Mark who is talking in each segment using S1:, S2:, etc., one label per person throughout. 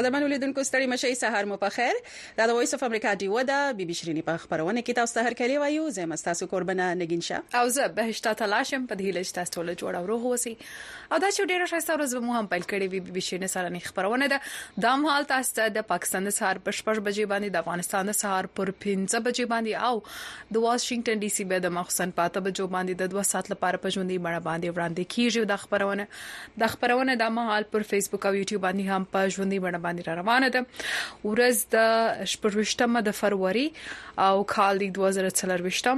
S1: قدرمن ولیدونکو ستړي مشي سهار مو په خیر دا د وایس اف امریکا دی ودا بي بي شيريني په خبرونه کې تاسو ته هر کلی وایو زه مستاسو قربانه نگین شه
S2: او زه بهشتا تلاشم په دې لښت تاسو له جوړ او روغ وسی او دا چې ډیره شایسته ورځ به مو هم پیل کړې وي بي بي شینه سره خبرونه ده د مهال تاسو ته د پاکستان د سهار په 6 بجې باندې د افغانستان د سهار پر 15 بجې باندې او د واشنگټن ډي سي به د مخسن پاته بجو باندې د 2 ساعت لپاره په ژوندۍ بڼه باندې وړاندې کیږي د خبرونه د خبرونه د مهال پر فیسبوک او یوټیوب باندې هم په ژوندۍ بڼه باندې روانه ده ورځ د 28مه د فروری او کال دی 2024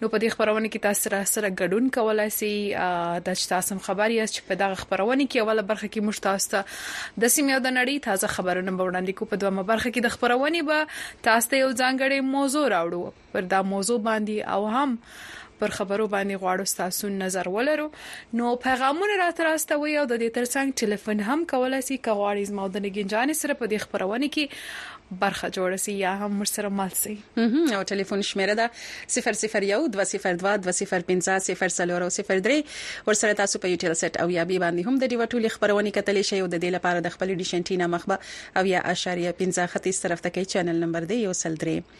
S2: نو په دې خبرونه کې تاسو سره سره ګډون کولای شئ د تاسو خبري یاست چې په دغه خبرونه کې اوله برخه کې موږ تاسو ته د سیمې او د نړۍ تازه خبرونه به وړاندې کوو په دومره برخه کې د خبرونه به تاسو ته یو ځانګړی موضوع راوړو پر دا موضوع باندې او هم پر خبرو باندې غواړو تاسو نظر ولرو نو پیغامونه را تراستوي او د دې ترڅنګ ټلیفون هم کولای شي که غواړئ زما د نګینجانې سره په دې خبرونه کې برخه جوړ شي یا هم ورسره مل شي
S1: او ټلیفون شمیره ده 001 202 205 04 او 03 ورسره تاسو په یوټیل سیټ او یا بي باندې هم د ډیو ټولې خبرونه کتلی شئ او د دې لپاره د خپل ډیشنټینا مخبه او یا اشاریه 15 ختیځ طرف ته کې چینل نمبر دی یو سل درې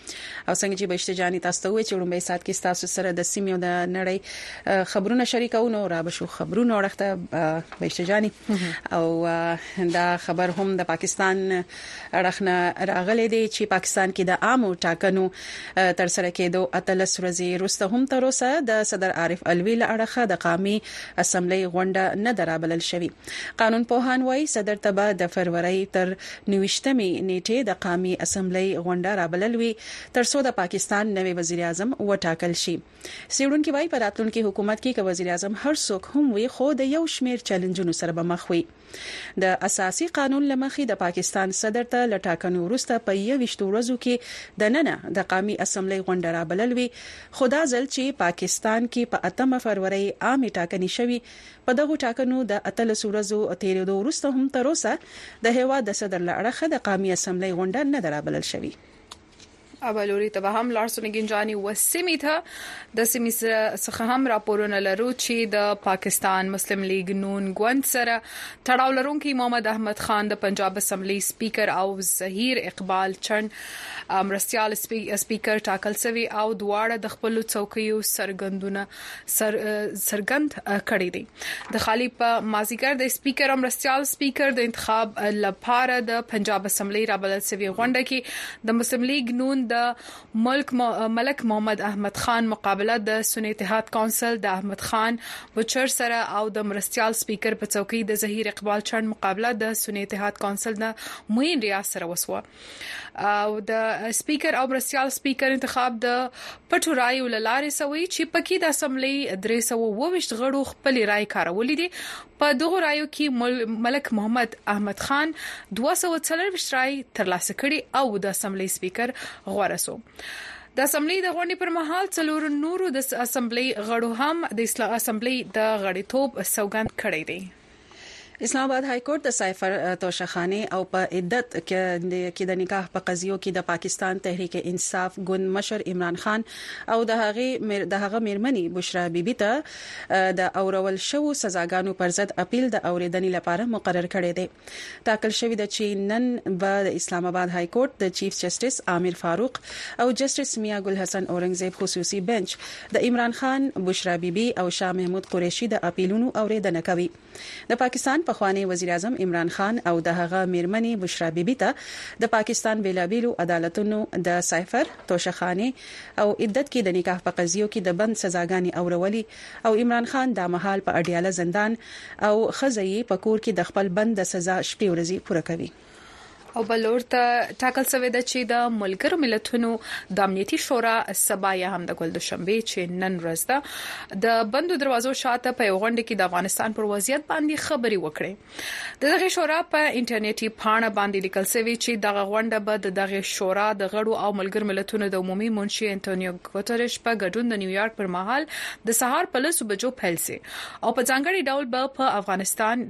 S1: او څنګه چې بهشته جاني تاسو ته وې چې لومبي سات کې تاسو سره د سیمې او د نړۍ خبرونه شریکو نو را بشو خبرونه ورخته بهشته جاني او دا خبر هم د پاکستان اړخنه راغلي دي چې پاکستان کې د عامو ټاکنو تر سره کېدو اتلس ورځې وروسته هم تر اوسه د صدر عارف علوي له اړخه د قامي اسمبلی غونډه نه درابلل شوې قانون پوهان وایي صدر تبه د فروری تر نویشتمې نېټې د قامي اسمبلۍ غونډه رابلل وي ترڅو د پاکستان نوی وزیراعظم وټاکل شي. څېړونکي وايي په راتلونکي حکومت کې که وزیراعظم هر څوک هم وي خو د یو شمېر چیلنجونو سره به مخ وي. د اساسي قانون له مخې د پاکستان صدر ته له ټاکنو وروسته په یوویشت ورځو کې دننه د قامي اسمبلۍ غونډه رابلل وي خو دا ځل چې پاکستان کې په اتمه فرورۍ عامې ټاکنې شوي په دغو ټاکنو د اتلس ورځو تېرېدو وروسته هم تر اوسه د هېواد د صدر له اړخه د قامي اسمبلۍ غونډه نه ده رابلل
S2: شوې. ابا لوري ته به هم لاړ سو نګين جاني و سيمي ته د سيمي څخه هم راپورونه لرو چي د پاکستان مسلم ليګ نون ګوند سره تړاو لرونکي محمد احمد خان د پنجاب اسمبلي سپيکر او زهير اقبال چڼ مرستيال سپيکر ټاکل سوي او دواړه د خپلو څوکيو څرګندونه څرګند کړی دی د خالي په مازیګر د سپیکر او مرستيال سپیکر د انتخاب لپاره د پنجاب اسمبلی رابلل سوي غونډه کې د مسلم لیګ نون د ملک ملک محمد احمد خان مقابله د سنی اتحاد کونسل د احمد خان بچر سره او د مرستيال سپیکر په څوکۍ د زهیر اقبال چند مقابله د سنی اتحاد کونسل د معین ریاض سره وسوه او د سپیکر او مرستيال سپیکر انتخاب د پټو رایو لارې سوي چې پکې د اسمبلی 322 غړو خپل رائے کارولې دي په دغه رایو کې ملک محمد احمد خان 240 رائے ترلاسه کړي او د اسمبلی سپیکر غوړه سو د اسمبلی د غونډې پر مهال څلور نورو د اسمبلی غړو هم د اسمبلی د غړیتوب سوګند کړی دی
S1: اسلام آباد های کورټ د سایفر توشخانې او په عدت کې د نکاح په قضیو کې د پاکستان تحریک انصاف ګوند مشر عمران خان او د هغه د هغه میرمنې بشرا بیبي ته د اورول شوو سزاګانو پر ضد اپیل د اوریدنې لپاره مقرر کړی دی ټاکل شوې ده چې نن به د اسلام آباد های کورټ د چیف جسټس عامر فاروق او جسټس میا ګل حسن اورنګزیب خصوصي بنچ د عمران خان، بشرا بي بي او شاه محمود قریشي د اپیلونو اورېدنه کوي. د پاکستان پخوانی وزیراعظم عمران خان او د هغه مېرمنې بشرا بي بي ته د پاکستان بېلابېلو عدالتونو د سایفر، توشه خانې او عدت کې د نکاح په قضیو کې د بند سزاګانې اورولي او عمران خان دا مهال په اډیاله زندان او ښځه یې په کور کې د خپل بند د سزا شپې ورځې پوره کوي.
S2: او بلور ته ټاکل شوې ده چې د ملګرو ملتونو د امنیتي شورا سبا یا هم د ګل دوشنبه چې نن ورځ ده د بندو دروازو شاته په غونډه کې د افغانستان پر وضعیت باندې خبري وکړي دغه شورا په انټرنیټي پاڼه باندې لیکل شوی چې دغه غونډه به د دغه شورا د غړو او ملګرو ملتونو د عمومي منشي انټونیو ګوتریش په ګډون د نیویارک پر مهال د سهار په لسو بجو پیل شي او په ځانګړي ډول به په افغانستان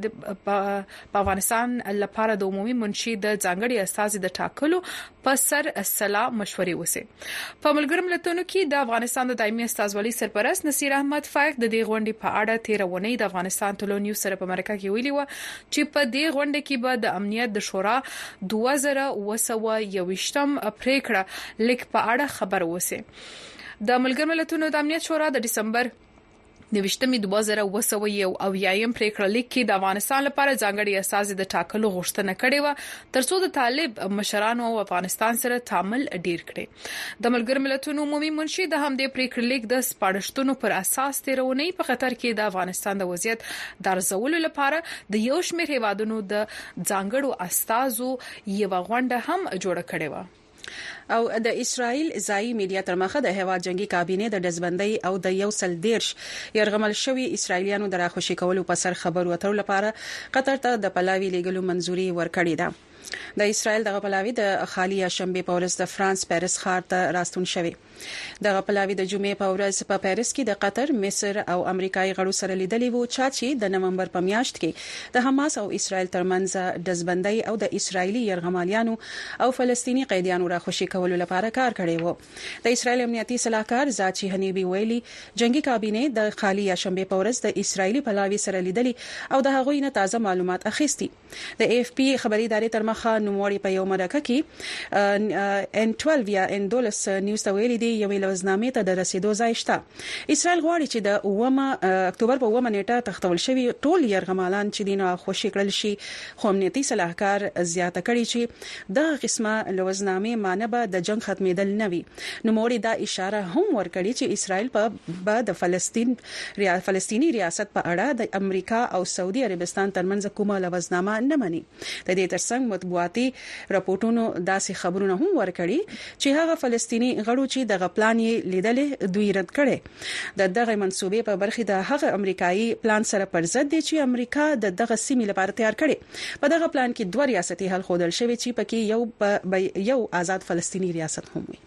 S2: په افغانستان لپاره د عمومي منشي د ځانګړي استازي د ټاکلو په سر سلا مشورې وسي په ملګرو ملتونو کې د افغانستان د دایمي استازولۍ سرپرست نصیر احمد فایق د دې غونډې په اړه تیرونې د افغانستان تلو نیوز سره په مرکه کې ویلي و چې په دې غونډه کې به د امنیت د شورا 2021م پریکړه لیک په اړه خبر وسی د ملګرو ملتونو د امنیت شورا د دسمبر د ویشتمې دوه زره اووه سوه یو اویایم پریکړه لیک کې د افغانستان لپاره ځانګړي استازي د ټاکلو غوښتنه کړې و ترڅو د طالب مشرانو او افغانستان سره تعامل ډیر کړي د ملګر ملتونو عمومي منشي د همدې پریکړه لیک د سپارښتنو پر اساس تیرونی په قطر کې د افغانستان د وضعیت درزولو لپاره د یو شمیر هیوادونو د ځانګړو استازو یو غونډه هم جوړه کړې و
S1: او د اسرائیل ځایي میډیا تر مخه د هوا جنگي کابینې د دزبندۍ او د یو سل دیرش یرغمل شوي اسرائیلیانو د راخوشي کولو په سر خبرو اترو لپاره قطر ته د پلاوي لیږلو منظوري ورکړې ده د اسرائیل دغه پلاوی د خالي شنبه په ورځ د فرانس پاریس ښار ته راستون شوی دغه پلاوي د جمعې په ورځ په پاریس کې د قطر، مصر او امریکایي غړو سره لیدلي وو، چا چې د نومبر په میاشت کې د حماس او اسرائیل ترمنځ ډزبندۍ او د اسرائیلي یرغمالیانو او فلسطیني قیدیانو راخوشي کولو لپاره کار کړی و. د اسرائیل امنیتي سلاکار زاچي هنیبي ویلي، جنګي کابینې د کالي یا شنبې په ورځ د اسرائیلي پلاوي سره لیدلي او د هغوی نه تازه معلومات اخیستي. د اې اېف پي خبري ادارې ترمخه نوموړي په یو مرکه کې اېن ټوېلو یا اېن دولس نیوز ته ویلي دي یوې لوظنامې ته د رسیدو ځای شته اسرائیل غواړي چې د اوومه اکتوبر په اوومه نیټه تختول شوي ټول یرغمالان چې دین خوشي کړل شي خو امنیتي سلاحکار زیاته کړې چې دغه قسمه لوظنامې معنی به د جنګ ختمېدل نه وي نوموړي دا اشاره هم ورکړې چې اسرائیل به د فلسطیني ریاست په اړه د امریکا او سعودي عربستان ترمنځ کومه لوظنامه نه مني. د دې ترڅنګ مطبوعاتي رپوټونو داسې خبرونه هم ورکړي چې هغه فلسطیني غړو چې دغه پلان یې لیدلی دوی رد کړی د دغې منصوبې په برخې د هغه امریکایي پلان سره پرضد دی چې امریکا د دغه سیمې لپاره تیار کړی. په دغه پلان کې دوه ریاستي حل ښودل شوی چې پکې یو به یو آزاد فلسطیني ریاست هم وي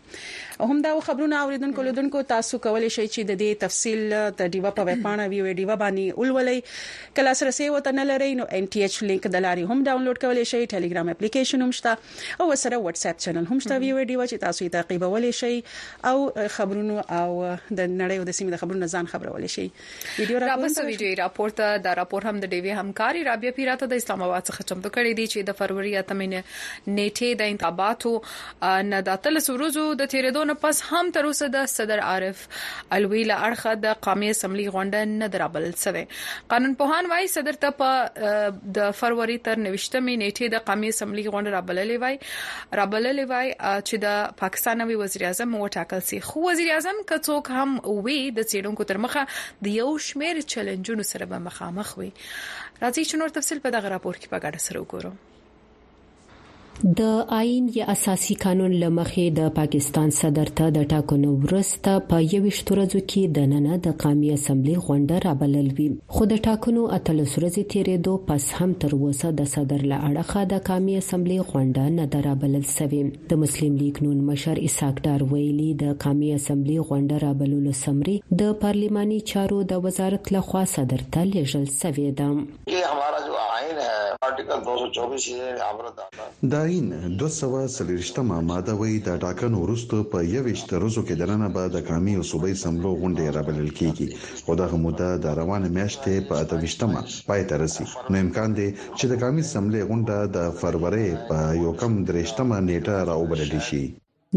S1: هم دا خبرونه اوریدونکو لودونکو تاسو کولای شئ چې د دې تفصیل د ډیوه په ویب پاڼه وی وی ډیوه باندې ولولئ کله سرسي وته نه لري نو ان ټي ایچ لینک د لارې هم ډاونلوډ کولای شئ ټلګرام اپلیکیشن هم شته او سره واتس اپ چینل هم شته وی وی ډیوه چې تاسو یې تعقیبولای شئ او خبرونو او د نړۍ او د سیمې د خبرونو ځان خبرولای شئ
S2: راپسې ویډیوي راپور ته دا راپور هم د ډیوی همکاري رابیا پیراته د اسلام آباد څخه چمتو کړی دی چې د فروری اتمینه نیټه د انتخاباتو نه د تل سورزو د تیریدو نه پس هم تر اوسه د صدر عارف الوی له اړخه د قامي اسمبلی غونډه نه درابل سوي قانون پوهان وایي صدر ته په د فروری تر 29 نیټه د قامي اسمبلی غونډه رابللې وای رابللې وای چې د پاکستان نوی وزیر اعظم وټاکل شي خو وزیر اعظم که څوک هم وي د چیرونکو تر مخه د یو شمیر چیلنجونو سره به مخامخ وي راځي چې نور تفصيل په دغه راپور کې په ګډه سره وګورو
S3: د آئین یا اساسي قانون لمخې د پاکستان صدر ته د ټاکنو ورسته په 21 ورځو کې د ننه د قامي اسمبلی غونډه رابلل وی خو د ټاکنو اتلس ورځې تېرېدو پس هم تر اوسه د صدر له اړخه د قامي اسمبلۍ غونډه نه ده رابلل سوې. د مسلم لیګ نون مشر اسحاق ډار ویلي، د قامي اسمبلۍ غونډه رابللو سمري د پارلیماني چارو د وزارت له خوا صدر ته لېږل سوې ده.
S4: د آئین دوه
S5: سوه څلوېښت مه ماده وایي، د ټاکنو وروسته په یوویشت ورځو کي دننه به د قامي او صوبايي اسمبلو غونډي رابلل کېږي. خو دغه موده د روانې میاشتې په اته ویشت مه پای ته رسي، نو امکان دی چې د ګامي سملې غونډه د فرورۍ په یوکم دریشت مه نیټه را وبللې شي.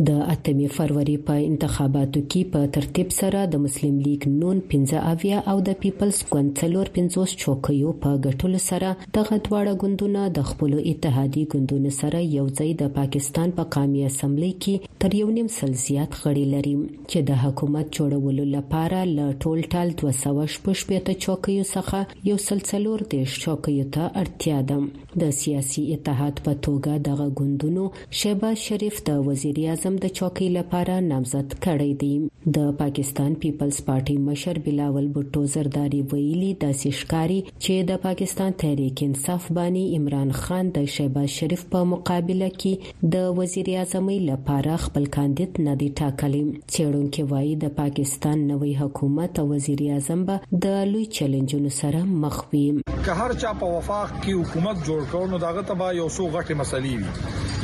S3: د اته مې فروري په انتخاباتو کې په ترتیب سره د مسلم لیګ نون پنځه اویا او د پیپلز ګوند څلور پنځوس چوکیو په ګټلو سره دغه دواړه ګوندونه د خپلو اتحادي ګوندونو سره یو ځای د پاکستان په قامي اسمبلۍ کې تر یو نیم سل زیات غړي لري، چې د حکومت جوړولو لپاره له ټول ټال دوه سوه شپږ شپېته چوکیو څخه یو سل څلور دېرش چوکیو ته اړتیا ده. د سیاسي اتحاد په توګه دغه ګوندونو شهباز شریف د وزیراعظم د چوکۍ لپاره نامزد کړی دی. د پاکستان پیپلز پارټۍ مشر بلاول بټو زرداري ویلي، داسې ښکاري، چې د پاکستان تحریک انصاف باني عمران خان د شهباز شریف په مقابله کې د وزیراعظمۍ لپاره خپل کاندید نه دی ټاکلی. څېړونکي وایي د پاکستان نوی حکومت او وزیراعظم به د لوی چلنجونو سره مخ وي.
S6: که هر چا په وفاق کې حکومت جوړ کړ نو د هغه ته به یو څو غټې مسلې وي.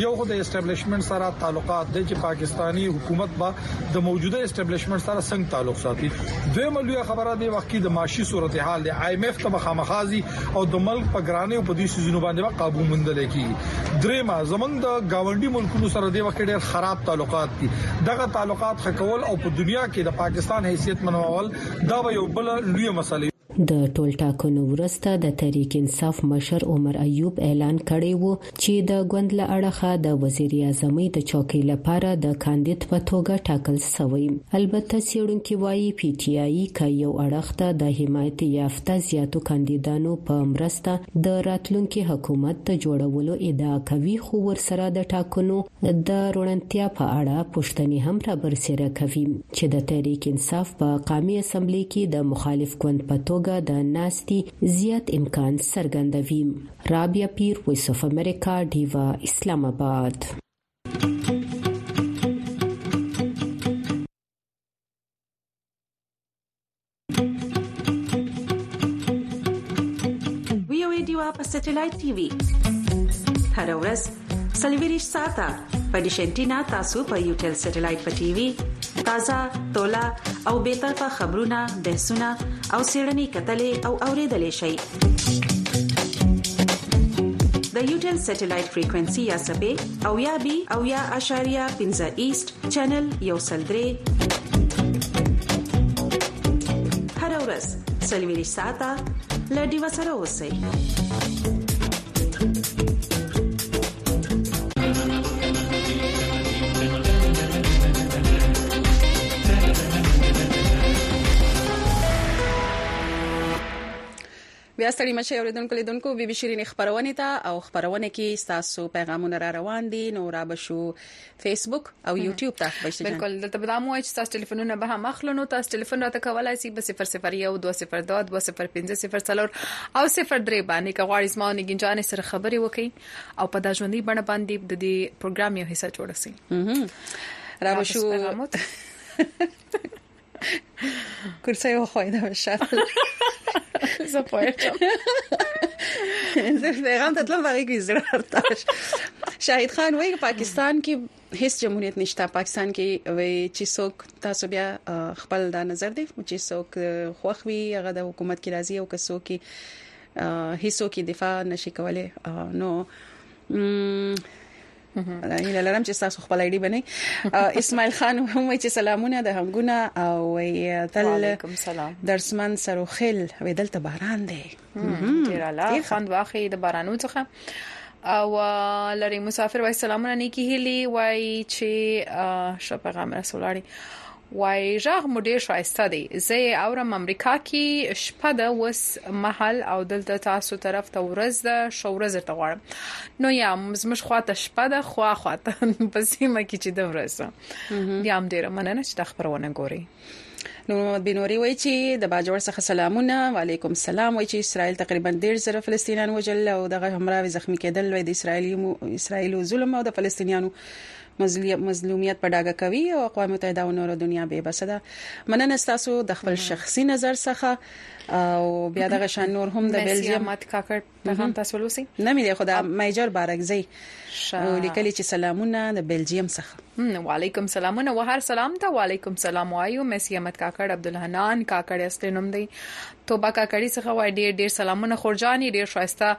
S6: یو خو د اسټبلشمنټ سره تعلقات دی چې پاکستاني حکومت به د موجوده اسټبلشمنټ سره څنګه تعلق ساتي. دویمه لویه خبره دې وخت کې د معاشي صورتحال دی. آی ایم ایف ته به خامخا ځي او د ملک په ګرانیو په دې سيزونو باندې به قابو موندل کیږي درېما زمنګ د گاونډي ملکونو سره د وخت ډېر خراب تعلقات دي دغه تعلقات خکول او په دنیا کې د پاکستان حیثیت منوول دا به یو بل لوی مسله
S3: د ټولټاکنو وروسته د تحریک انصاف مشر عمر ایوب اعلان کړی وو چې د ګوند له اړخه د وزیراعظمۍ د چوکۍ لپاره د کاندید په توګه ټاکل شوی. البته څېړونکي وايي، پي ټي آی که یو اړخ ته د حمایت یافته زیاتو کاندیدانو په مرسته د راتلونکي حکومت د جوړولو ادعا کوي، خو ورسره د ټاکنو د روڼتیا په اړه پوښتنې هم رابرسېره کوي، چې د تحریک انصاف په قامي اسمبلۍ کې د مخالف ګوند په توګه د ناستي زیات امکان څرګندوي. رابیا پیر ویس اف امریکا ډیوا اسلام آباد
S1: ویو ډیوا په سټلایټ ټي وي هر ورځ سلیویریش ساته په دیشنټینا تاسو په یو ټل سټلایټ په ټي وي تازه تولا او به تر په خبرونه بحثونه او سیړنی کتلې او اوریدلې شي د یو ټل سټلایټ فریکوئنسي یا سبې او یا بي او یا اشاریه 15 ایست چینل یو سلدري هر ورځ سلیویریش ساته لډي وسره اوسه بیا ستړي مشه اوریدونکو لیدونکو بي بي شيرین خبرونه ته او خبرونه کې تاسو پیغامونه را روان دي نو را بشو فیسبوک او یوټیوب ته بشي جان
S2: بالکل دلته به مو چې تاسو ټلیفونونه به هم اخلو نو تاسو ټلیفون راته کولای شئ په 001 202 205 او 03 باندې که غواړئ زما نه ګنجان سره خبري وکړي او په دا ژوندۍ بڼه باندې د دې پروګرام یو حصہ جوړ شي
S1: را بشو Kurczę ją
S2: chłojnę wyszedł.
S1: Zapojeczą. پیغام ته تلم باغی کی زړه ارتاش شاهد خان وای پاکستان کې هیڅ جمهوریت نشته پاکستان کې وای چې څوک تاسو بیا خپل دا نظر دی چې څوک خوخوي هغه د حکومت کې راضي او کسو کې هیڅوک دفاع نشي کولای نو هیله لرم چې تاسو خپل ایډي بنئ اسماعیل خان هم چې سلامونه د هنګونه او
S2: تل علیکم سلام
S1: درسمن سروخل ویدل ته باران دی
S2: ډیر اعلی خوند واخی د بارانو څخه او لری مسافر وای سلامونه نیکی هلی وای چې شپه غم رسولاړي وای ږغ مو ډیر شایسته دی زه یې اورم امریکا کې شپه ده وس محل او دلته تاسو طرف ته ورځ ده شو ورځ ته غواړم نو یا زموږ خواته شپه ده خوا خواته په سیمه کې چې د ورځ بیا هم ډیر مننه چې د خبرونه ګوري
S1: نور محمد بنوري وایي چې د باجوړ څخه سلامونه وعليكم السلام وایي چې اسرائیل تقریبا 1.5 فلسطینیان وجل او دغه همراوي زخمی کېدل لوی د اسرایلی اسرایلو ظلم او د فلسطینیانو مظلومیت په ډاګه کوي او اقوام متحده او نور دنیا به بس ده مننه تاسو د خپل شخصي نظر څخه او بیا دغه شان نور هم د
S2: بلجیم مات کاکړ پیغام تاسو لوسی
S1: نه مې خدا میجر بارکزی او لیکلی چې سلامونه د بلجیم څخه
S2: وعلیکم سلامونه وهر سلام ته وعلیکم سلام وایو مسی احمد کاکړ عبد الحنان کاکړ اصلي نوم دی توبه کاکړی څخه وای ډیر ډیر سلامونه خورجانی ډیر شایسته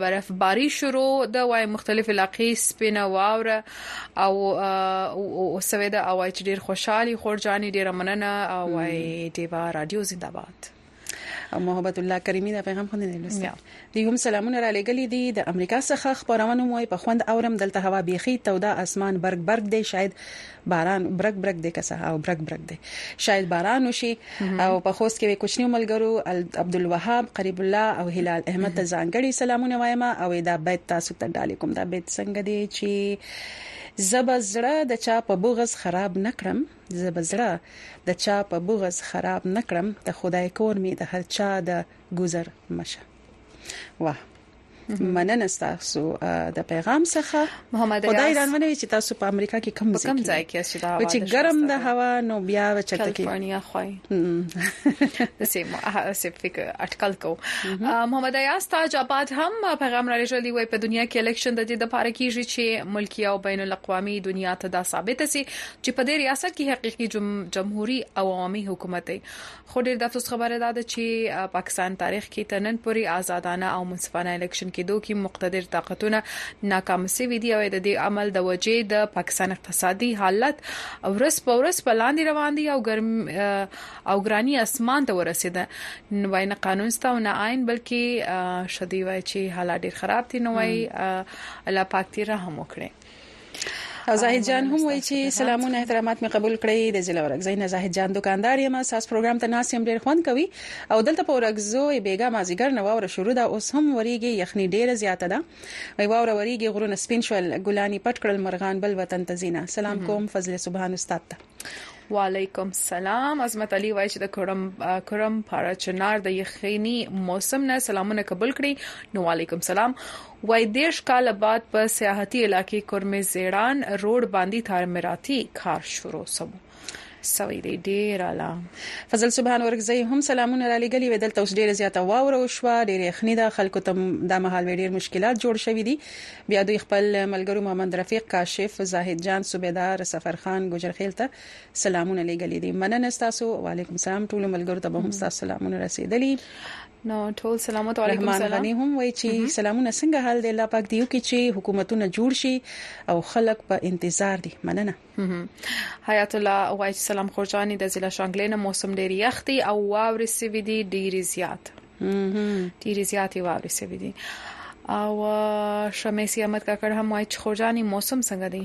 S2: برفباری شروع د وای مختلف علاقې سپینه واوره او او سوي د اوای چې ډیر خوشحالي خورجانی ډیر مننه او وای دیوا رادیو زنده
S1: باد محبت الله کریمی دا پیغام خوندې نه لوسته دی هم سلامونه رالیږلی دی د امریکا څخه خپرونه مو په خوند اورم دلته هوا بیخی توده اسمان برګ برګ دی شاید باران برګ برګ دی که څه او برګ برګ دی شاید باران وشي او په خوست کې کوچنی ملګرو عبدالوهاب قریب الله او هلال احمد ته ځانګړي سلامونه وایم او دا بیت تاسو ته ډالې کوم دا بیت څنګه دی چې زب زړه د چا په بغز خراب نکړم زب زړه د چا په بغز خراب نکړم ته خدای کور می د هر چا د ګذر مشه واه مننه تاسو د پیغام څخه
S2: محمد
S1: خدای ایران منه چې تاسو په امریکا کې کم ځای
S2: کم ځای کې چې دا
S1: هوا چې ګرم د هوا نو بیا چته کې
S2: کالیفورنیا خوای سیم سیم فکر اٹکل کو محمد ایاس تاج آباد هم پیغام را لېږلی وای په دنیا کې الیکشن د دې د پاره کیږي چې ملکی او بین الاقوامي دنیا ته دا ثابت شي چې په دې ریاست کې حقيقي جمهوریت او عوامي حکومت دی خو ډیر دافسوس خبره دا ده چی پاکستان تاریخ کی تر نن پوری آزادانه او منصفانه الیکشن کیدو کی مقتدر طاقتونه ناکام سوی دی او د دی عمل د وجی د پاکستان اقتصادی حالت ورس په ورس په لاندی روان دی او ګرم او ګرانی اسمان ته ورسیده نو وای نه قانون ستا او نه آئین بلکی شدی وای چی حالات ډیر خراب دی نو وای الله پاک دی رحم وکړي
S1: او زاهد جان هم وایي چې سلامونه احترامات می قبول کړئ د ضلع ورغزی نه زاهد جان دکاندار یم ساس پروګرام ته ناس یم ډیر خوند کوي او دلته په ورغزو بیګا مازیګر نو واور شروع ده اوس هم وریږي یخنی ډیره زیاته ده وی واور وریږي غرونه سپین شول ګلانی پټ کړل مرغان بل وطن ته زینا سلام کوم فضل سبحان استاد ته
S2: وعلیکم سلام عظمت علي وایي چې د کرم کرم پارا چنار د یخنی موسم نه سلامونه قبول کړي نو وعلیکم سلام وای دېرش کاله بعد په سیاحتی علاقی کورمې زیړان روډ باندی تارمراتی کار شروع سوو سوی دی ډیر اعلی
S1: فضل سبحان ورکزی هم سلامونه را لګلی وی دلته اوس ډیر زیاته واوره وشوه ډیر یخنی ده خلکو ته دا مهال وی ډیر مشکلات جوړ شوی دي بیا دوی خپل ملګرو محمد رفیق کاشف زاهد جان صوبیدار سفر خان ګجرخیل ته سلامونه لګلی دي مننه تاسو وعلیکم سلام ټول ملګرو ته به هم تاسو سلامونه رسیدلی
S2: نو ټول سلامات علیکم
S1: سلام غنی هم وای چې سلامونه څنګه حال دی الله پاک دیو کې چې حکومتونه جوړ شي او خلک په انتظار دي مننه
S2: حیات الله وای سلام خورجانی د ضلع شانګلې نه موسم ډیر یخ دی او واوري سوي دي ډیر زیات ډیر زیات واوري سوي دي او شمیسی احمد کاکړ هم وای چې خورجانی موسم څنګه دی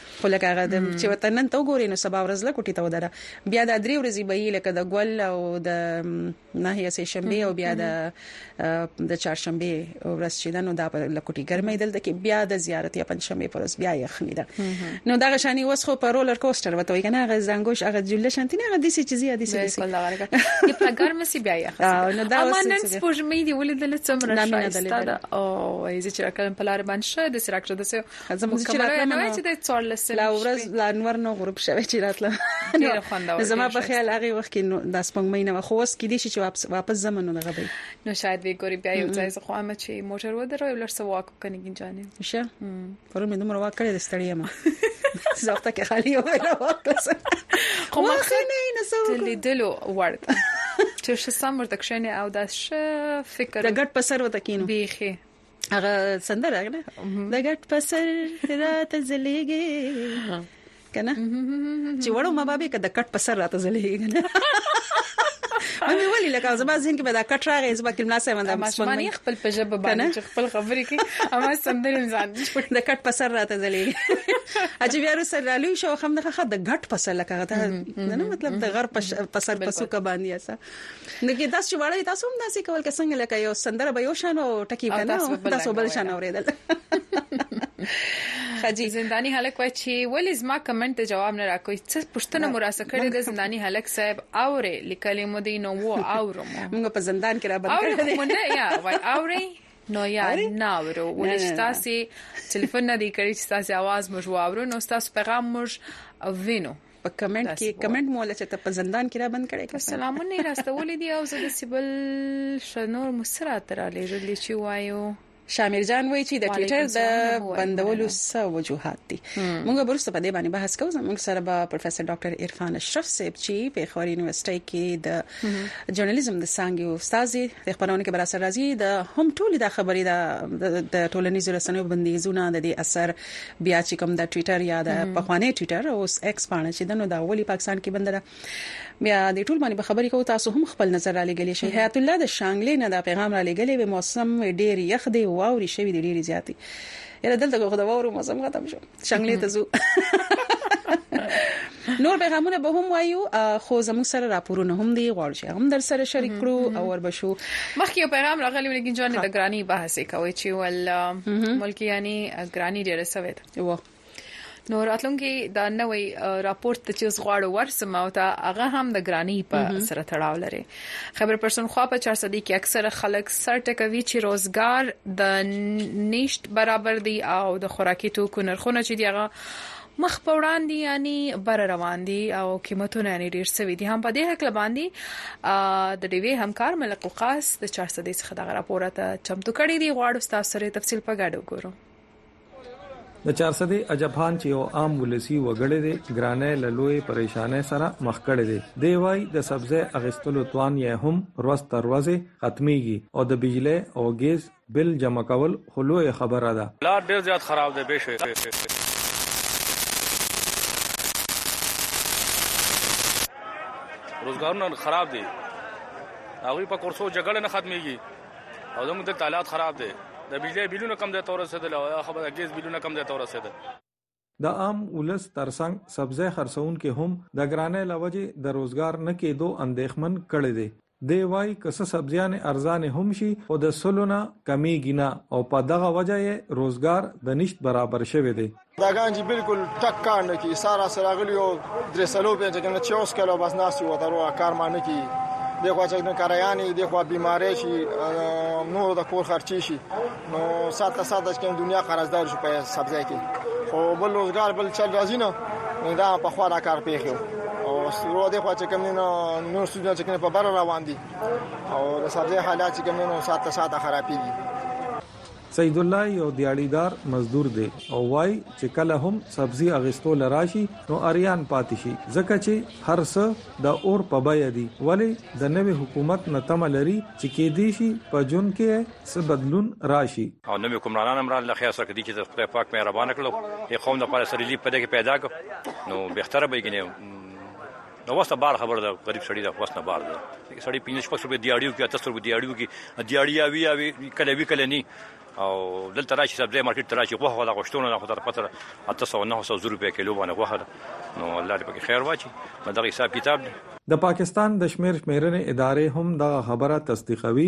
S1: خو لکه هغه د چې وطن نن ته وګورې نو سبا ورځ له کوټې ته ودره بیا د درې ورځې به یې لکه د ګل او د ناهیه سه شنبه او بیا د د چهارشنبه ورځ چې نو دا په لکوټي ګرمې دلته کې بیا د زیارت یا پنځشنبه پر ورځ بیا یخنی ده نو دا غشاني وس خو په رولر کوستر وته وي کنه هغه زنګوش هغه جله شانتي نه هغه د سې چیزي هدي سې
S2: بالکل دا ورګه په ګرمه سي بیا یخ
S1: نو دا
S2: وس نن سپوږمې دی ولې دل څومره شایسته او ایزه چې راکلم په لار باندې شه د سراکټر د سه
S1: زموږ کومه
S2: کړه نه چې د 14 سره
S1: لا ورځ لا انور نو غروب شوی چې راتله ډیر خوندور زما په خیال هغه وخت کې نو د سپنګ مې نه خو اوس کې دي چې واپس واپس زمونو دغه دی
S2: نو شاید وی ګوري بیا یو ځای زه خو امه چې موټر ودرو یو لړ سوا کو کني جانې
S1: شه پرون مې دومره واک کړی د ستړیا ما زخته کې خالي یو ولا واپس
S2: خو ما خنه نه سو لیدلو ورد چې شسم ورته کښنه او دا ش فکر
S1: د ګټ په سر وته کینو
S2: بیخي
S1: هغه سندره هغه د ګټ پسر رات زلیږي کنه چې وړو ما بابي کده کټ پسر رات زلیږي کنه مې ولي لکه زما ځین کې به دا کټ راغی زما کې مناسب انده
S2: ماشومان خپل په جبه باندې خپل خبرې کې اما سندرې ځان
S1: د کټ پسر راته ځلې اجي بیا رسل رالو شو خم نه خه د غټ پسر لکه دا نه مطلب د غر پسر پسو ک باندې اسا نګي تاسو چې وړه تاسو هم داسې کول که څنګه لکه یو سندره به یو شان او ټکی به نه تاسو بل شان اوریدل
S2: خجی زندانی هلک وای چې ولی زما کمنټ ته جواب نه راکوي څه پښتنه مراسه کړې د زندانی هلک صاحب اوره لیکلې مو دی نو و اورم
S1: موږ په زندان کې را بند
S2: کړې اوره مونږ نه یا وای اوره نو یا ناورو ولې چې تاسو ټلیفون نه دی کړی چې تاسو आवाज موږ واورو نو تاسو پیغام موږ وینو
S1: په کمنټ کې کمنټ مو لچ ته په زندان کې را بند کړي
S2: که سلامونه راستولې دي او زه د سیبل شنور مسرا تر لې چې وایو
S1: شامیر جان وایي چې د ټوئیټر د بندولو څه وجوهات دي موږ ورسره په دې باندې بحث کوو زموږ سره به پروفیسور ډاکټر عرفان اشرف صاحب چې په خوري یونیورسيټي کې د جرنالیزم د څنګه استاد دی د خبرونه کې براسر راځي د هم ټول د خبرې د ټولنیزو رسنیو بندیزونه د دې اثر بیا چې کوم د ټوئیټر یا د پخوانی ټوئیټر اوس ایکس پاڼه چې دنو دا اولی پاکستان کې بند ده بیا د ټول باندې خبرې کوو تاسو هم خپل نظر را لګلی شئ حیات الله د شانګلې نه دا پیغام را لګلی وي موسم ډیر یخ دی واوري شوی دی ډیر زیاتی یره دلته غوښه د وورو موسم ختم شو شانګلې ته زو نور پیغامونه به هم وایو خو زموږ سره راپورونه هم دی غواړو چې هم در سره شریک کړو او ور بشو
S2: مخکې یو پیغام راغلی ولګین جوان د ګرانی بحث کوي چې ول ملک یعنی ګرانی ډیره سوي ده نو راتلونکي دا نوې راپورت چې اوس غواړو ورسم او ته هغه هم د ګرانی په سره تړاو لري خبر پرسن خو په 400 کې اکثر خلک سر ټکوي چې روزګار د نشټ برابر دی او د خوراکي توکو نرخونه چې دی هغه مخ په وړاندې یعنی بره روان دي او قیمتونه یعنی ډیر سوي دي هم په دې حق لباندي د ډیوی همکار ملک وقاص د 400 څخه دغه راپور ته چمتو کړی دی غواړو تاسو سره تفصیل په ګډه وګورو
S7: د 400 اجبان چې یو عام ولسی وګړی دی ګرانه لوی پریشانه سره مخ کړی دی دی وای د سبزه اغستلو توان یې هم روز تر روزه ختميږي او د بجلی او ګیس بل جمع کول خو لویه خبره ده.
S8: پلار ډیر زیات خراب دی بی شعره. روزګارونه خراب دي هغه په کورسو جګړه نه ختميږي او زموږ د حالات خراب دي د بجلی بلونه کم ځای تور رسیدل او خبره ګیس بلونه کم ځای تور رسیدل
S7: د عام ولس ترڅنګ سبزۍ خرڅونکي هم د ګرانۍ له وجې د روزګار نه کېدو اندېښمن کړي دي. دی وايي، که څه سبزيانې ارزانې هم شي، خو د سلو نه کمېږي نه او په دغه وجه يې روزګار د نشت برابر شوی دی.
S9: دا ګان چې بلکل ټک کار نه کوي، سهار راسره راغلي يو درې څلور بيا چې کوم چې اوس کله بس ناست يو تر وروه کار ما نه کوي. دغه چې کوم کرايانې دغه بيمارۍ شي نور د کور خرچې شي. نو ساته ساته چې دنیا قرضدار شو په سبزه کې خو بل روزګار بل چل راځي نه نو دا په خورا کار پیښو او ورو دي خو چې کوم نه نور سودونه چې کوم په بر روان دي او د سبزه حالات چې کوم نه ساته ساته خرابيږي
S7: سید الله یو دیاړیدار مزدور دی او وای چې کله هم سبزی اغستو لراشي نو اریان پاتې شي ځکه چې هر څه د اور په بیا دی ولی د نوې حکومت نتمه لري چې کې دی شي په جون کې څه بدلون راشي.
S8: او نوي حکمرانان هم راغلي لخير سره که دي چي ته خدای پاک مهربانه کړو دي قوم لپاره څه ريليف په ده کي پيدا کړو نو بهتره به وي ګني د وس نه بار خبره ده غريب سړي ده وس نه بار ده سړي پنځه شپږ سو په دياړيو کي اته سترګو دياړيو کي دياړي اوي اوي کله وي کله ني او دلته راشي سبزی مارکیټ ته راشي غوښه د غوښتونو نه خو تر پتر 800 روپیا کیلو باندې غوښه ده نو الله دې پکې خیر واچي دا دغه حساب کتاب دی
S7: د پاکستان د شمیر شمیرنې ادارې هم دغه خبره تصدیقوي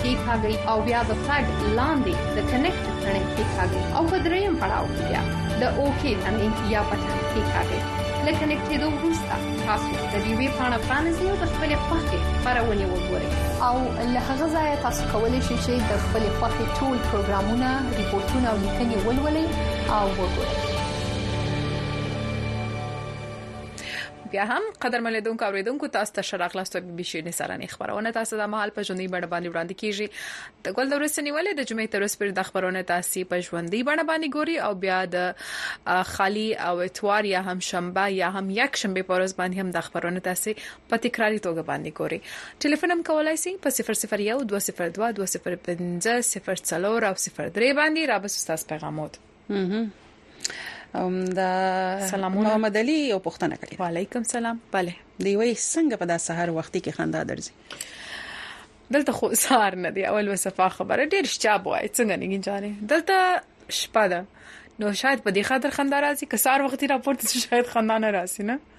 S7: کې
S2: کاږي او بیا د فلګ لاندې د کنیکټ تڼۍ کې کاږي او په دریم پړاو کې بیا د اوکی تڼۍ یا بټن کې کاږي له کنیکټېدو وروسته تاسو د دې وی پاڼه پرانیزئ او د خپلې خوښې خپرونې وګورئ او له هغه ځایه تاسو کولی شئ چې د خپلې خوښې ټول پروګرامونه ریپورتونه او لیکنې ولولئ او وګورئ بیا هم قدرمن لیدونکو اوریدونکو تاسو ته ښه راغلاست او بي شيرني سرانه خبرونه تاسو د مهال په ژوندۍ بڼه باندې وړاندې کیږي د ګل د ورسې نیولې د جمعې تر اوسه پورې د خبرونه تاسو په ژوندۍ بڼه باندې ګوري او بیا د خالی او اتوار یا هم شنبه یا هم یک شنبه پر ورځ باندې هم د خبرونه تاسو په تکراری توګه باندې ګوري ټلیفون هم کولای شي په 001 202 205 004 او 03 باندې را بس تاسو پیغامات
S1: دا
S2: سلامونه
S1: محمد علي یو پښتنه کړی
S2: وعلیکم سلام bale
S1: دی وای څنګه په دا سحر وخت کې خندا درځي
S2: دلته خو سار نه دی اول وسفه خبره ډیر شچاب وای څنګه نه گنجانه دلته شپه ده نو شاید په دې خاطر خندا راځي که سار وخت راپورته شاید خندا نه
S1: راځي
S2: نه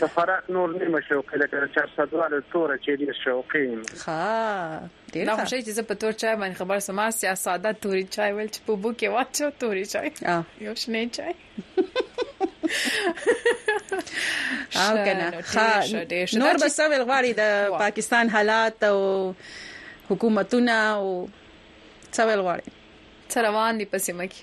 S10: د خوراک نور نیمه شوقي لکه د چارسدوالو توره چې ډېر شوقي
S1: یم. ښه ډېر
S2: دا ښه. خوشې چې زه په تور چای باندې خبر سم هسې یا ساده توري چای ویل چې په اوبو کې واچو توري چای یو شنه چای
S1: او کنه ښه نور به څه ویل غواړي د پاکستان حالات او حکومتونه او
S10: څه
S1: ویل غواړي څه روان دي
S10: په سیمه کې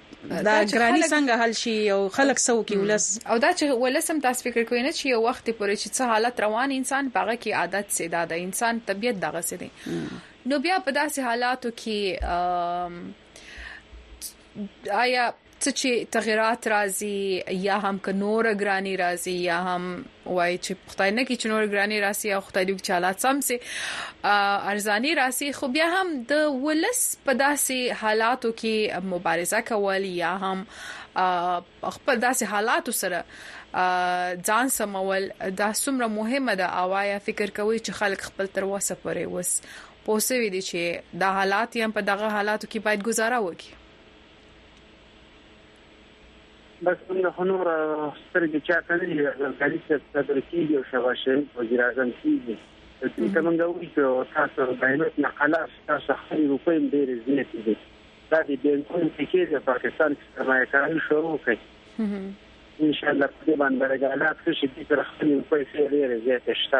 S10: دا
S1: ګرانی څنګه حل شي او خلک څه وکي ولس
S2: او دا چې ولس هم تاسو فکر کوئ نه چې یو وخت پورې چې څه حالت روان انسان پاغه کې عادت سي دا د انسان طبيعت دغه سي دي نو بیا په داسې حالاتو کې آیا څه چې تغیرات راځي یا هم ک نور ګرانی راځي یا هم وای چې خدای نه کی چې نور ګرانی راسي او خدای دې چې حالات سم سي ارزاني راسي خو بیا هم د ولس په داسې حالاتو کې مبارزه کول یا هم خپل داسې حالاتو سره ځان سمول دا څومره مهمه ده اوایا فکر کوي چې خلک خپل تر وسه پورې وس پوسوي دي چې دا حالات یې په دغه حالاتو کې باید گزاره وکړي
S10: بس دومره خو نور سترګې چا ته نه دي غزلکاري صاحب صدر کېږي او شهباز شریف وزیر اعظم کېږي دوی ته موږ وایو چې تاسو د دایمت نه خلاص تاسو خپلې روپۍ هم ډېرې زیاتې دي دا د بینکونو کې کېږي پاکستان کې سرمایه کاري شروع کړي ان شاء الله په دې باندې برګالات څه شي دي تر خپل پیسې ډېرې زیاتې شته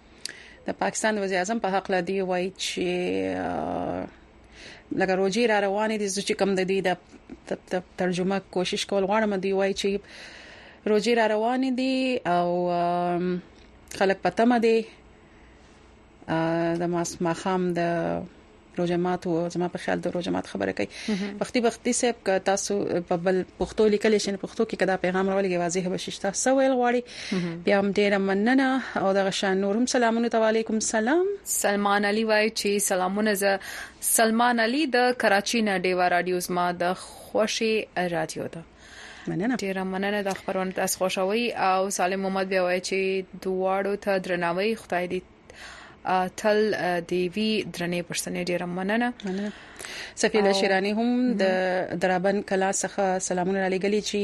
S1: د پاکستان وزیر اعظم په حق لا دی وایي چې لکه روجي را روانې دي چې کم د دې د ترجمه کوشش کول غواړم دی وایي چې روجي را روانې دي او خلک پتمه دي د ماس مخام د روزه مات او زما په خیال د روزه مات خبره کوي وختي وختي صاحب که تاسو په بل پښتو لیکل شي پښتو کې کدا پیغام راولګي واضح به شي تاسو ویل غواړي بیا هم ډیر مننه او دغه شان نورم سلامونه تعالیکم سلام
S2: سلمان علي وای چې سلامونه ز سلمان علي د کراچي نه ډیوا رادیو زما د خوشي رادیو ده
S1: مننه
S2: ډیره مننه د خبرونه تاسو خوشحالي او سالم محمد بیا وای چې دواړو ته درناوی خدای دې تل دی وی درنې پښتنې ډیره مننه
S1: سفیده شیرانی هم د درابن کلا څخه سلامونه را لګلی چې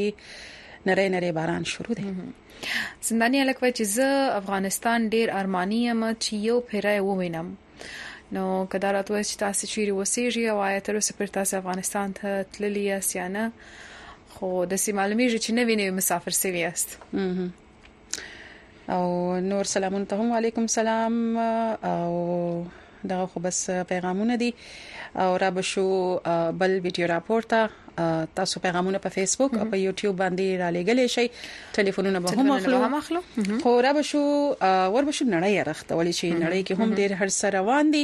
S1: نری نری باران شروع دی
S2: زندانی الکوي چې زه افغانستان ډیر ارمانی یم چې یو پیرای ووینم نو کدا راتوي چې تاسو چیرې وسیږئ او آیا تر اوسه پر تاسو افغانستان ته تللی یاست یا نه خو د سیمالمیږي چې نوی نوی مسافر سوي یاست
S1: او نور سلامونه ته هم وعليکم سلام او دغه خو بس پیغامونه دي او را بشو بل ویډیو راپورته تاسو پیغامونه په فیسبوک او په یوټیوب باندې را لېګلې شي ټلیفونونه به هم اخلو خو را بشو ور بشو نړۍ رخته ولې چې نړۍ کې هم ډېر هر سره روان دي